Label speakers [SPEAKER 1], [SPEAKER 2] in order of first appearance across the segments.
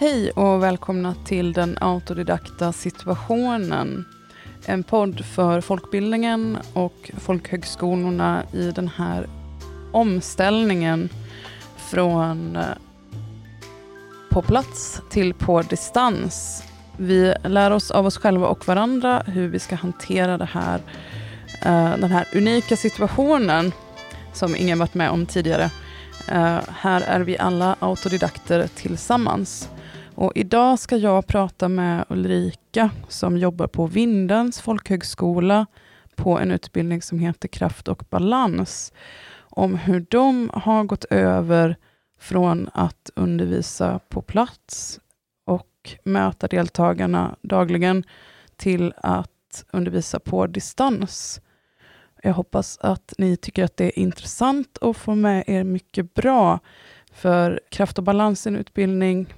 [SPEAKER 1] Hej och välkomna till den autodidakta situationen. En podd för folkbildningen och folkhögskolorna i den här omställningen från eh, på plats till på distans. Vi lär oss av oss själva och varandra hur vi ska hantera det här, eh, den här unika situationen som ingen varit med om tidigare. Eh, här är vi alla autodidakter tillsammans. Och idag ska jag prata med Ulrika som jobbar på Vindens folkhögskola på en utbildning som heter Kraft och balans. Om hur de har gått över från att undervisa på plats och möta deltagarna dagligen till att undervisa på distans. Jag hoppas att ni tycker att det är intressant och får med er mycket bra. För Kraft och balans är en utbildning,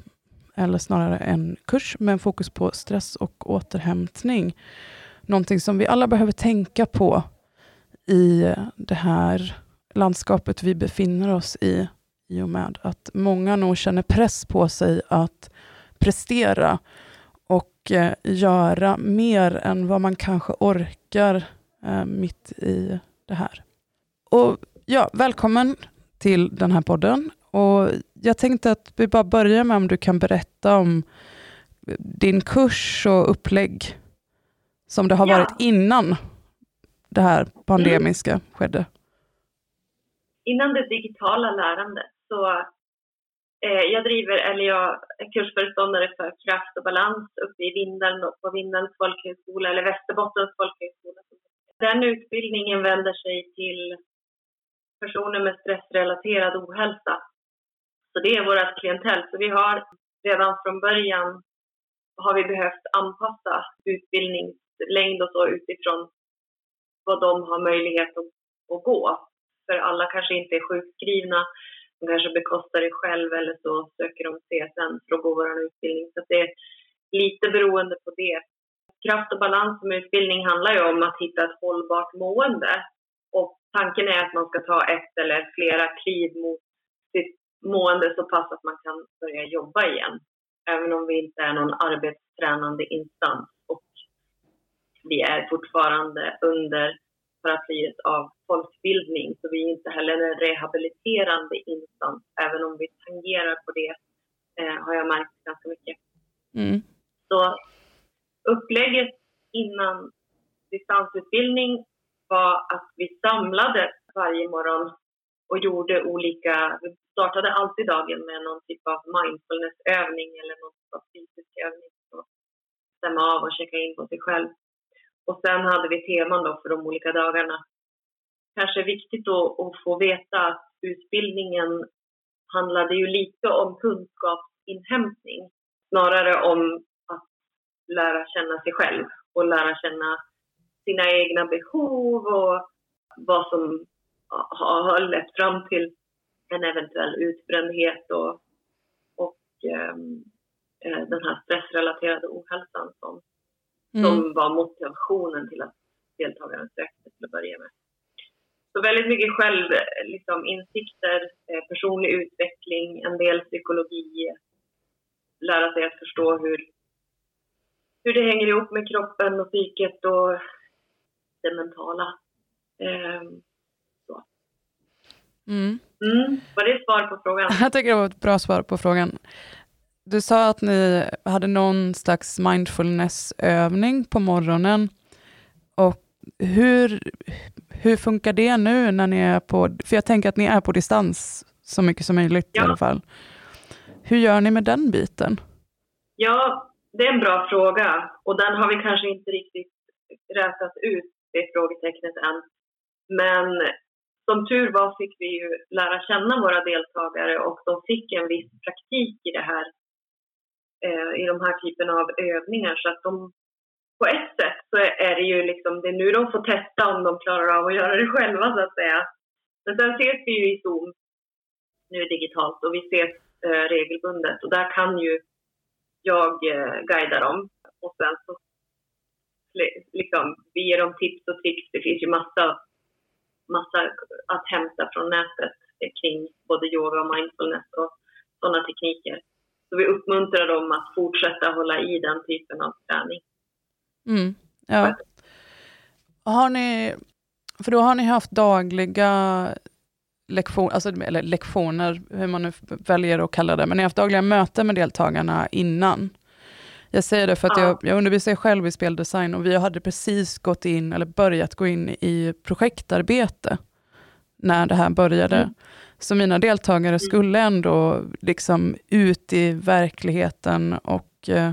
[SPEAKER 1] eller snarare en kurs, med fokus på stress och återhämtning. Någonting som vi alla behöver tänka på i det här landskapet vi befinner oss i, i och med att många nog känner press på sig att prestera och eh, göra mer än vad man kanske orkar eh, mitt i det här. Och ja, Välkommen till den här podden. Och jag tänkte att vi bara börjar med om du kan berätta om din kurs och upplägg som det har ja. varit innan det här pandemiska mm. skedde.
[SPEAKER 2] Innan det digitala lärandet så eh, jag driver, eller jag är kursföreståndare för kraft och balans uppe i Vindeln och på Vindelns folkhögskola, eller Västerbottens folkhögskola den utbildningen vänder sig till personer med stressrelaterad ohälsa. Så det är vårt klientell. Så vi har redan från början har vi behövt anpassa utbildningslängd och så utifrån vad de har möjlighet att, att gå. För alla kanske inte är sjukskrivna, de kanske bekostar det själv eller så söker de CSN för att gå vår utbildning. Så det är lite beroende på det kraft och balans som utbildning handlar ju om att hitta ett hållbart mående. Och tanken är att man ska ta ett eller flera kliv mot sitt mående så pass att man kan börja jobba igen. Även om vi inte är någon arbetstränande instans och vi är fortfarande under paraplyet av folkbildning så vi är inte heller en rehabiliterande instans även om vi tangerar på det eh, har jag märkt ganska mycket. Mm. Så Upplägget innan distansutbildning var att vi samlade varje morgon och gjorde olika, vi startade alltid dagen med någon typ av mindfulnessövning eller någon typ av fysisk övning för att stämma av och checka in på sig själv. Och sen hade vi teman då för de olika dagarna. Kanske viktigt att, att få veta att utbildningen handlade ju lite om kunskapsinhämtning snarare om att lära känna sig själv och lära känna sina egna behov och vad som har lett fram till en eventuell utbrändhet och, och um, den här stressrelaterade ohälsan som, mm. som var motivationen till att deltagaren sökte till att börja med. Så väldigt mycket själv, liksom, insikter, eh, personlig utveckling, en del psykologi, lära sig att förstå hur hur det hänger ihop med kroppen och psyket och det mentala. Eh. Mm. Mm. Var det ett svar på frågan?
[SPEAKER 1] Jag tycker det var ett bra svar på frågan. Du sa att ni hade någon slags mindfulnessövning på morgonen. Och hur, hur funkar det nu när ni är på, för jag tänker att ni är på distans så mycket som möjligt ja. i alla fall. Hur gör ni med den biten?
[SPEAKER 2] Ja, det är en bra fråga och den har vi kanske inte riktigt rätat ut, det frågetecknet än. Men som tur var fick vi ju lära känna våra deltagare och de fick en viss praktik i det här, eh, i de här typerna av övningar. Så att de, på ett sätt så är det ju liksom, det är nu de får testa om de klarar av att göra det själva så att säga. Men sen ses vi ju i Zoom, nu digitalt, och vi ses eh, regelbundet och där kan ju jag eh, guida dem. Och sen så liksom, vi ger dem tips och tricks. Det finns ju massa, massa att hämta från nätet kring både yoga och mindfulness och sådana tekniker. Så vi uppmuntrar dem att fortsätta hålla i den typen av träning.
[SPEAKER 1] Mm, ja. Har ni, för då har ni haft dagliga lektioner, alltså, eller lektioner, hur man nu väljer att kalla det, men ni har haft dagliga möten med deltagarna innan. Jag säger det för att ja. jag, jag undervisar själv i speldesign och vi hade precis gått in, eller börjat gå in i projektarbete när det här började. Mm. Så mina deltagare mm. skulle ändå liksom ut i verkligheten och eh,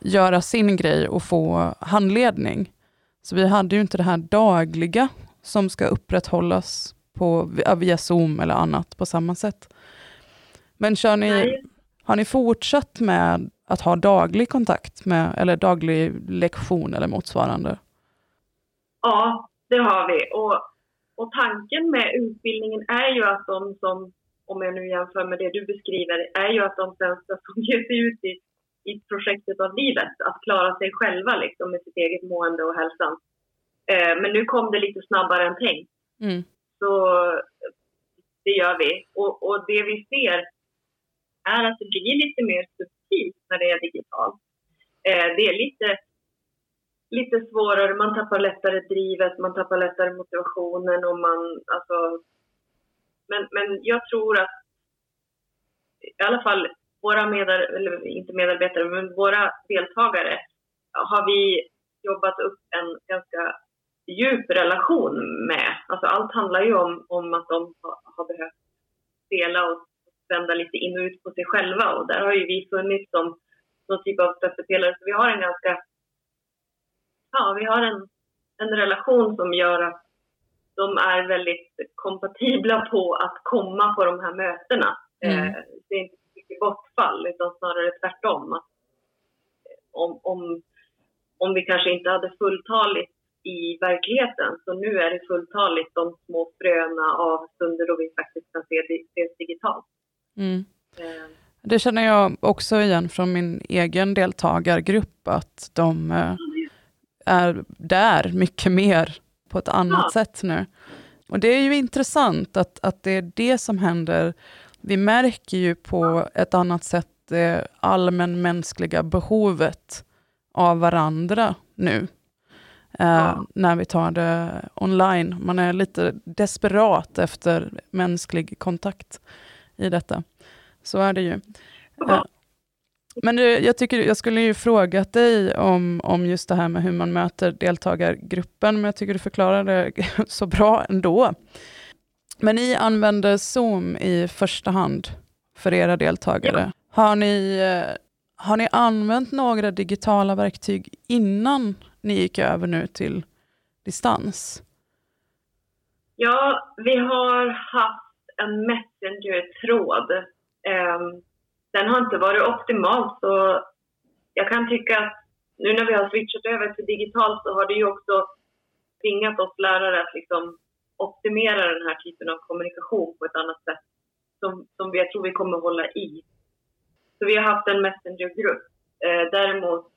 [SPEAKER 1] göra sin grej och få handledning. Så vi hade ju inte det här dagliga som ska upprätthållas på, via Zoom eller annat på samma sätt. Men kör ni, har ni fortsatt med att ha daglig kontakt med, eller daglig lektion eller motsvarande?
[SPEAKER 2] Ja, det har vi. Och, och tanken med utbildningen är ju att de som, om jag nu jämför med det du beskriver, är ju att de sen ska ge sig ut i, i projektet av livet, att klara sig själva liksom, med sitt eget mående och hälsan. Eh, men nu kom det lite snabbare än tänkt. Mm. Så det gör vi. Och, och det vi ser är att det blir lite mer subtilt när det är digitalt. Eh, det är lite, lite svårare, man tappar lättare drivet, man tappar lättare motivationen och man, alltså... Men, men jag tror att i alla fall våra medarbetare, eller inte medarbetare, men våra deltagare har vi jobbat upp en ganska djup relation med. Alltså allt handlar ju om, om att de har behövt spela och vända lite in och ut på sig själva och där har ju vi funnits som någon typ av stöttepelare. Så vi har en ganska, ja vi har en, en relation som gör att de är väldigt kompatibla på att komma på de här mötena. Mm. Eh, det är inte så mycket bortfall utan snarare tvärtom. Att om, om, om vi kanske inte hade fulltaligt i verkligheten. Så nu är det fulltaligt de små fröna av stunder då vi faktiskt kan se det digitalt.
[SPEAKER 1] Mm. Eh. Det känner jag också igen från min egen deltagargrupp, att de eh, är där mycket mer på ett annat ja. sätt nu. Och det är ju intressant att, att det är det som händer. Vi märker ju på ett annat sätt det allmänmänskliga behovet av varandra nu eh, ja. när vi tar det online. Man är lite desperat efter mänsklig kontakt i detta. Så är det ju. Ja. Eh, men jag, tycker, jag skulle ju frågat dig om, om just det här med hur man möter deltagargruppen, men jag tycker du förklarade så bra ändå. Men ni använder Zoom i första hand för era deltagare. Ja. Har, ni, eh, har ni använt några digitala verktyg innan ni gick över nu till distans?
[SPEAKER 2] Ja, vi har haft en Messenger-tråd. Um, den har inte varit optimal, så jag kan tycka att nu när vi har switchat över till digitalt så har det ju också tvingat oss lärare att liksom optimera den här typen av kommunikation på ett annat sätt som, som jag tror vi kommer hålla i. Så vi har haft en Messenger-grupp. Eh, däremot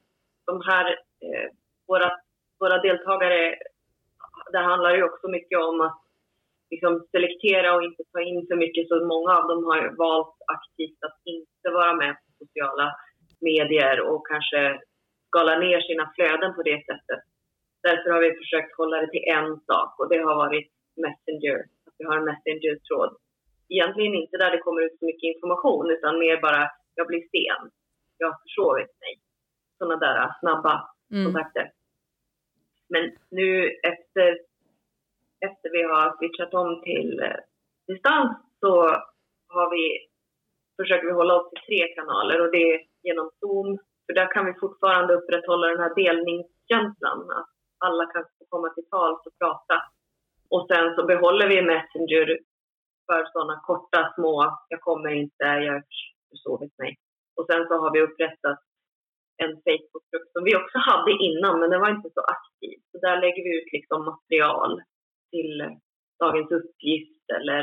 [SPEAKER 2] de här eh, våra, våra deltagare, det handlar ju också mycket om att liksom selektera och inte ta in för mycket. Så många av dem har valt aktivt att inte vara med på sociala medier och kanske skala ner sina flöden på det sättet. Därför har vi försökt hålla det till en sak och det har varit Messenger. Att vi har en Messenger-tråd. Egentligen inte där det kommer ut så mycket information utan mer bara jag blir sen, jag har försovit mig. Sådana där snabba mm. kontakter. Men nu efter, efter vi har switchat om till eh, distans så har vi, försöker vi hålla oss till tre kanaler och det är genom Zoom. För där kan vi fortfarande upprätthålla den här delningskänslan. Att alla kan komma till tals och prata. Och sen så behåller vi Messenger för sådana korta små, jag kommer inte, jag har försovit mig. Och sen så har vi upprättat en Facebookgrupp som vi också hade innan, men den var inte så aktiv. Så där lägger vi ut liksom material till dagens uppgift eller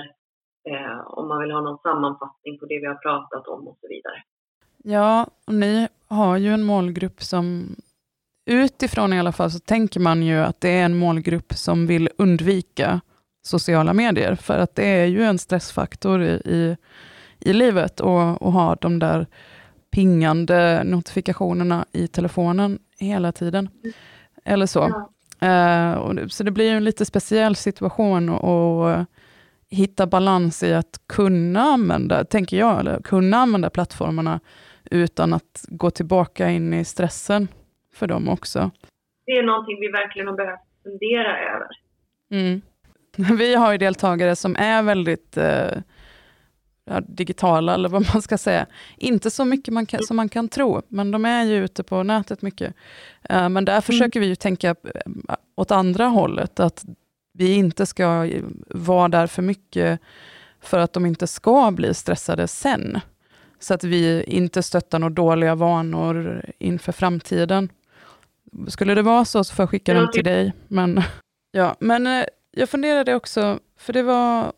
[SPEAKER 2] eh, om man vill ha någon sammanfattning på det vi har pratat om och så vidare.
[SPEAKER 1] Ja, och ni har ju en målgrupp som utifrån i alla fall så tänker man ju att det är en målgrupp som vill undvika sociala medier, för att det är ju en stressfaktor i, i, i livet och, och ha de där pingande notifikationerna i telefonen hela tiden. Eller så. Ja. Uh, så det blir en lite speciell situation att hitta balans i att kunna använda, tänker jag, eller kunna använda plattformarna utan att gå tillbaka in i stressen för dem också.
[SPEAKER 2] Det är någonting vi verkligen har behövt fundera över.
[SPEAKER 1] Mm. Vi har ju deltagare som är väldigt eh, digitala, eller vad man ska säga. Inte så mycket man kan, som man kan tro, men de är ju ute på nätet mycket. Uh, men där mm. försöker vi ju tänka eh, åt andra hållet, att vi inte ska vara där för mycket för att de inte ska bli stressade sen. Så att vi inte stöttar några dåliga vanor inför framtiden. Skulle det vara så så får jag skicka den till dig. Men, ja, men eh, jag funderade också, för det var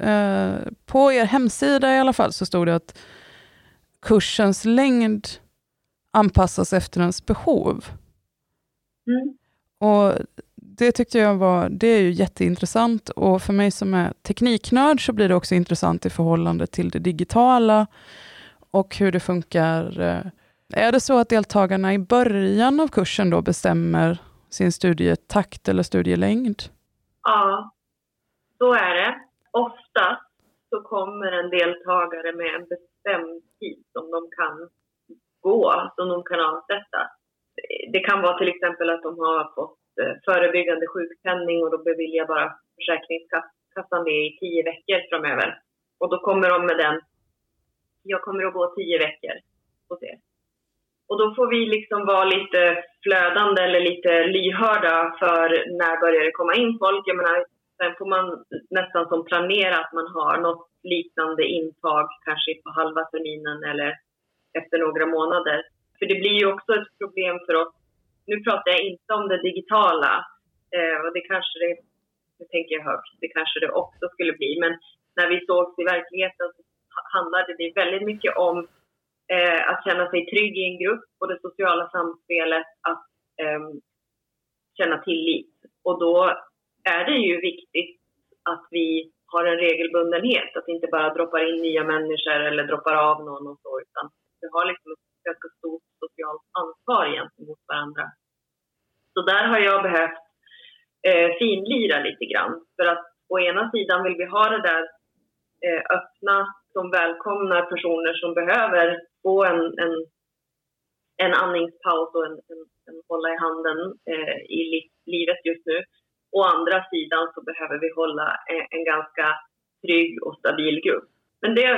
[SPEAKER 1] eh, på er hemsida i alla fall så stod det att kursens längd anpassas efter ens behov. Mm. Och det tyckte jag var, det är ju jätteintressant och för mig som är tekniknörd så blir det också intressant i förhållande till det digitala och hur det funkar. Eh, är det så att deltagarna i början av kursen då bestämmer sin studietakt eller studielängd?
[SPEAKER 2] Ja, så är det. Ofta så kommer en deltagare med en bestämd tid som de kan gå, som de kan avsätta. Det kan vara till exempel att de har fått eh, förebyggande sjukpenning och då beviljar bara Försäkringskassan det i tio veckor framöver. Och då kommer de med den, jag kommer att gå tio veckor hos er. Och då får vi liksom vara lite flödande eller lite lyhörda för när börjar det komma in folk. Jag menar, sen får man nästan som planera att man har något liknande intag kanske på halva terminen eller efter några månader. För det blir ju också ett problem för oss. Nu pratar jag inte om det digitala eh, och det kanske det, nu tänker jag högt, det kanske det också skulle bli. Men när vi sågs i verkligheten så handlade det väldigt mycket om eh, att känna sig trygg i en grupp och det sociala samspelet, att eh, känna tillit. Och då är det ju viktigt att vi har en regelbundenhet, att inte bara droppar in nya människor eller droppar av någon och så, utan vi har liksom ett ganska stort socialt ansvar gentemot varandra. Så där har jag behövt eh, finlira lite grann. För att å ena sidan vill vi ha det där eh, öppna som välkomnar personer som behöver få en, en, en andningspaus och en, en, en hålla i handen eh, i li, livet just nu. Å andra sidan så behöver vi hålla en, en ganska trygg och stabil grupp. Men det,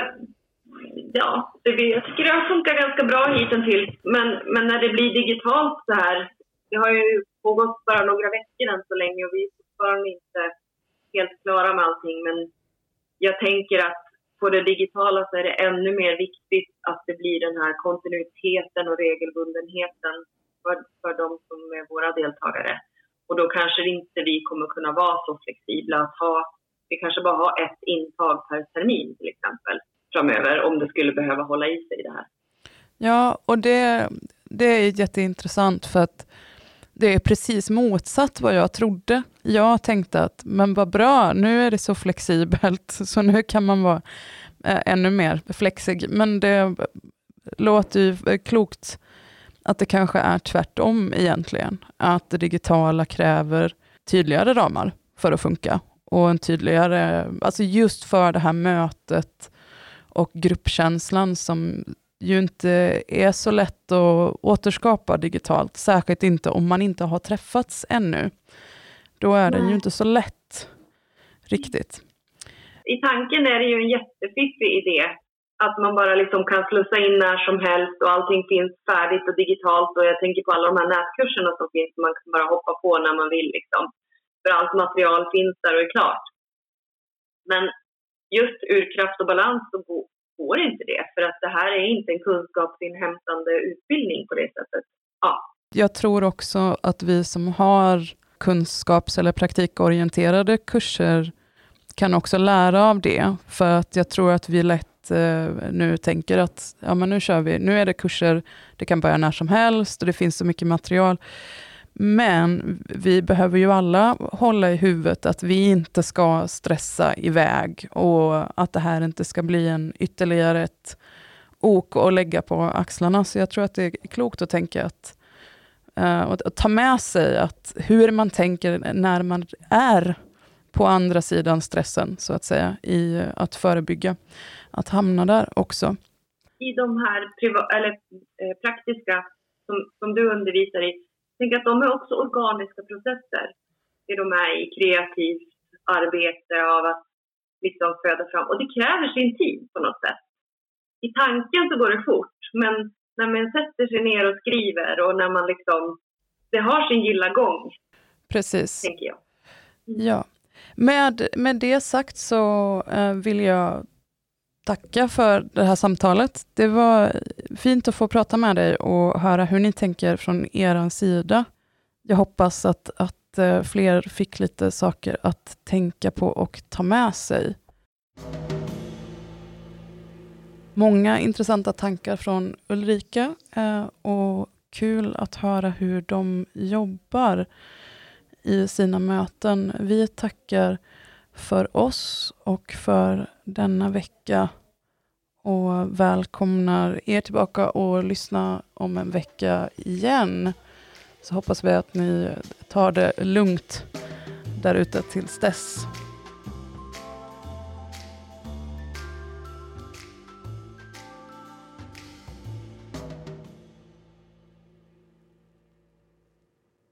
[SPEAKER 2] ja, det, jag tycker det har funkat ganska bra hittills. Men, men när det blir digitalt så här, det har ju pågått bara några veckor än så länge och vi är fortfarande inte helt klara med allting. Men jag tänker att på det digitala så är det ännu mer viktigt att det blir den här kontinuiteten och regelbundenheten för, för de som är våra deltagare. Och då kanske inte vi kommer kunna vara så flexibla att ha, vi kanske bara har ett intag per termin till exempel framöver om det skulle behöva hålla i sig det här.
[SPEAKER 1] Ja, och det, det är jätteintressant för att det är precis motsatt vad jag trodde. Jag tänkte att, men vad bra, nu är det så flexibelt, så nu kan man vara eh, ännu mer flexig. Men det låter ju eh, klokt att det kanske är tvärtom egentligen. Att det digitala kräver tydligare ramar för att funka. Och en tydligare, alltså just för det här mötet och gruppkänslan som ju inte är så lätt att återskapa digitalt, särskilt inte om man inte har träffats ännu. Då är den ju inte så lätt riktigt.
[SPEAKER 2] I tanken är det ju en jättefiffig idé att man bara liksom kan slussa in när som helst och allting finns färdigt och digitalt och jag tänker på alla de här nätkurserna som finns man kan bara hoppa på när man vill liksom. För allt material finns där och är klart. Men just ur kraft och balans så går inte det för att det här är inte en kunskapsinhämtande utbildning på det sättet. Ja.
[SPEAKER 1] Jag tror också att vi som har kunskaps eller praktikorienterade kurser kan också lära av det, för att jag tror att vi lätt eh, nu tänker att ja, men nu kör vi, nu är det kurser, det kan börja när som helst och det finns så mycket material. Men vi behöver ju alla hålla i huvudet att vi inte ska stressa iväg och att det här inte ska bli en ytterligare ett ok att lägga på axlarna. Så jag tror att det är klokt att tänka att uh, och, och ta med sig att hur man tänker när man är på andra sidan stressen, så att säga, i att förebygga, att hamna där också.
[SPEAKER 2] I de här eller, eh, praktiska som, som du undervisar i, tänk att de är också organiska processer. Det de är i kreativt arbete av att liksom föda fram. Och det kräver sin tid på något sätt. I tanken så går det fort, men när man sätter sig ner och skriver och när man liksom, det har sin gilla gång.
[SPEAKER 1] Precis.
[SPEAKER 2] Tänker jag.
[SPEAKER 1] Mm. Ja. Med, med det sagt så eh, vill jag tacka för det här samtalet. Det var fint att få prata med dig och höra hur ni tänker från er sida. Jag hoppas att, att eh, fler fick lite saker att tänka på och ta med sig. Många intressanta tankar från Ulrika eh, och kul att höra hur de jobbar i sina möten. Vi tackar för oss och för denna vecka och välkomnar er tillbaka och lyssna om en vecka igen. Så hoppas vi att ni tar det lugnt där ute tills dess.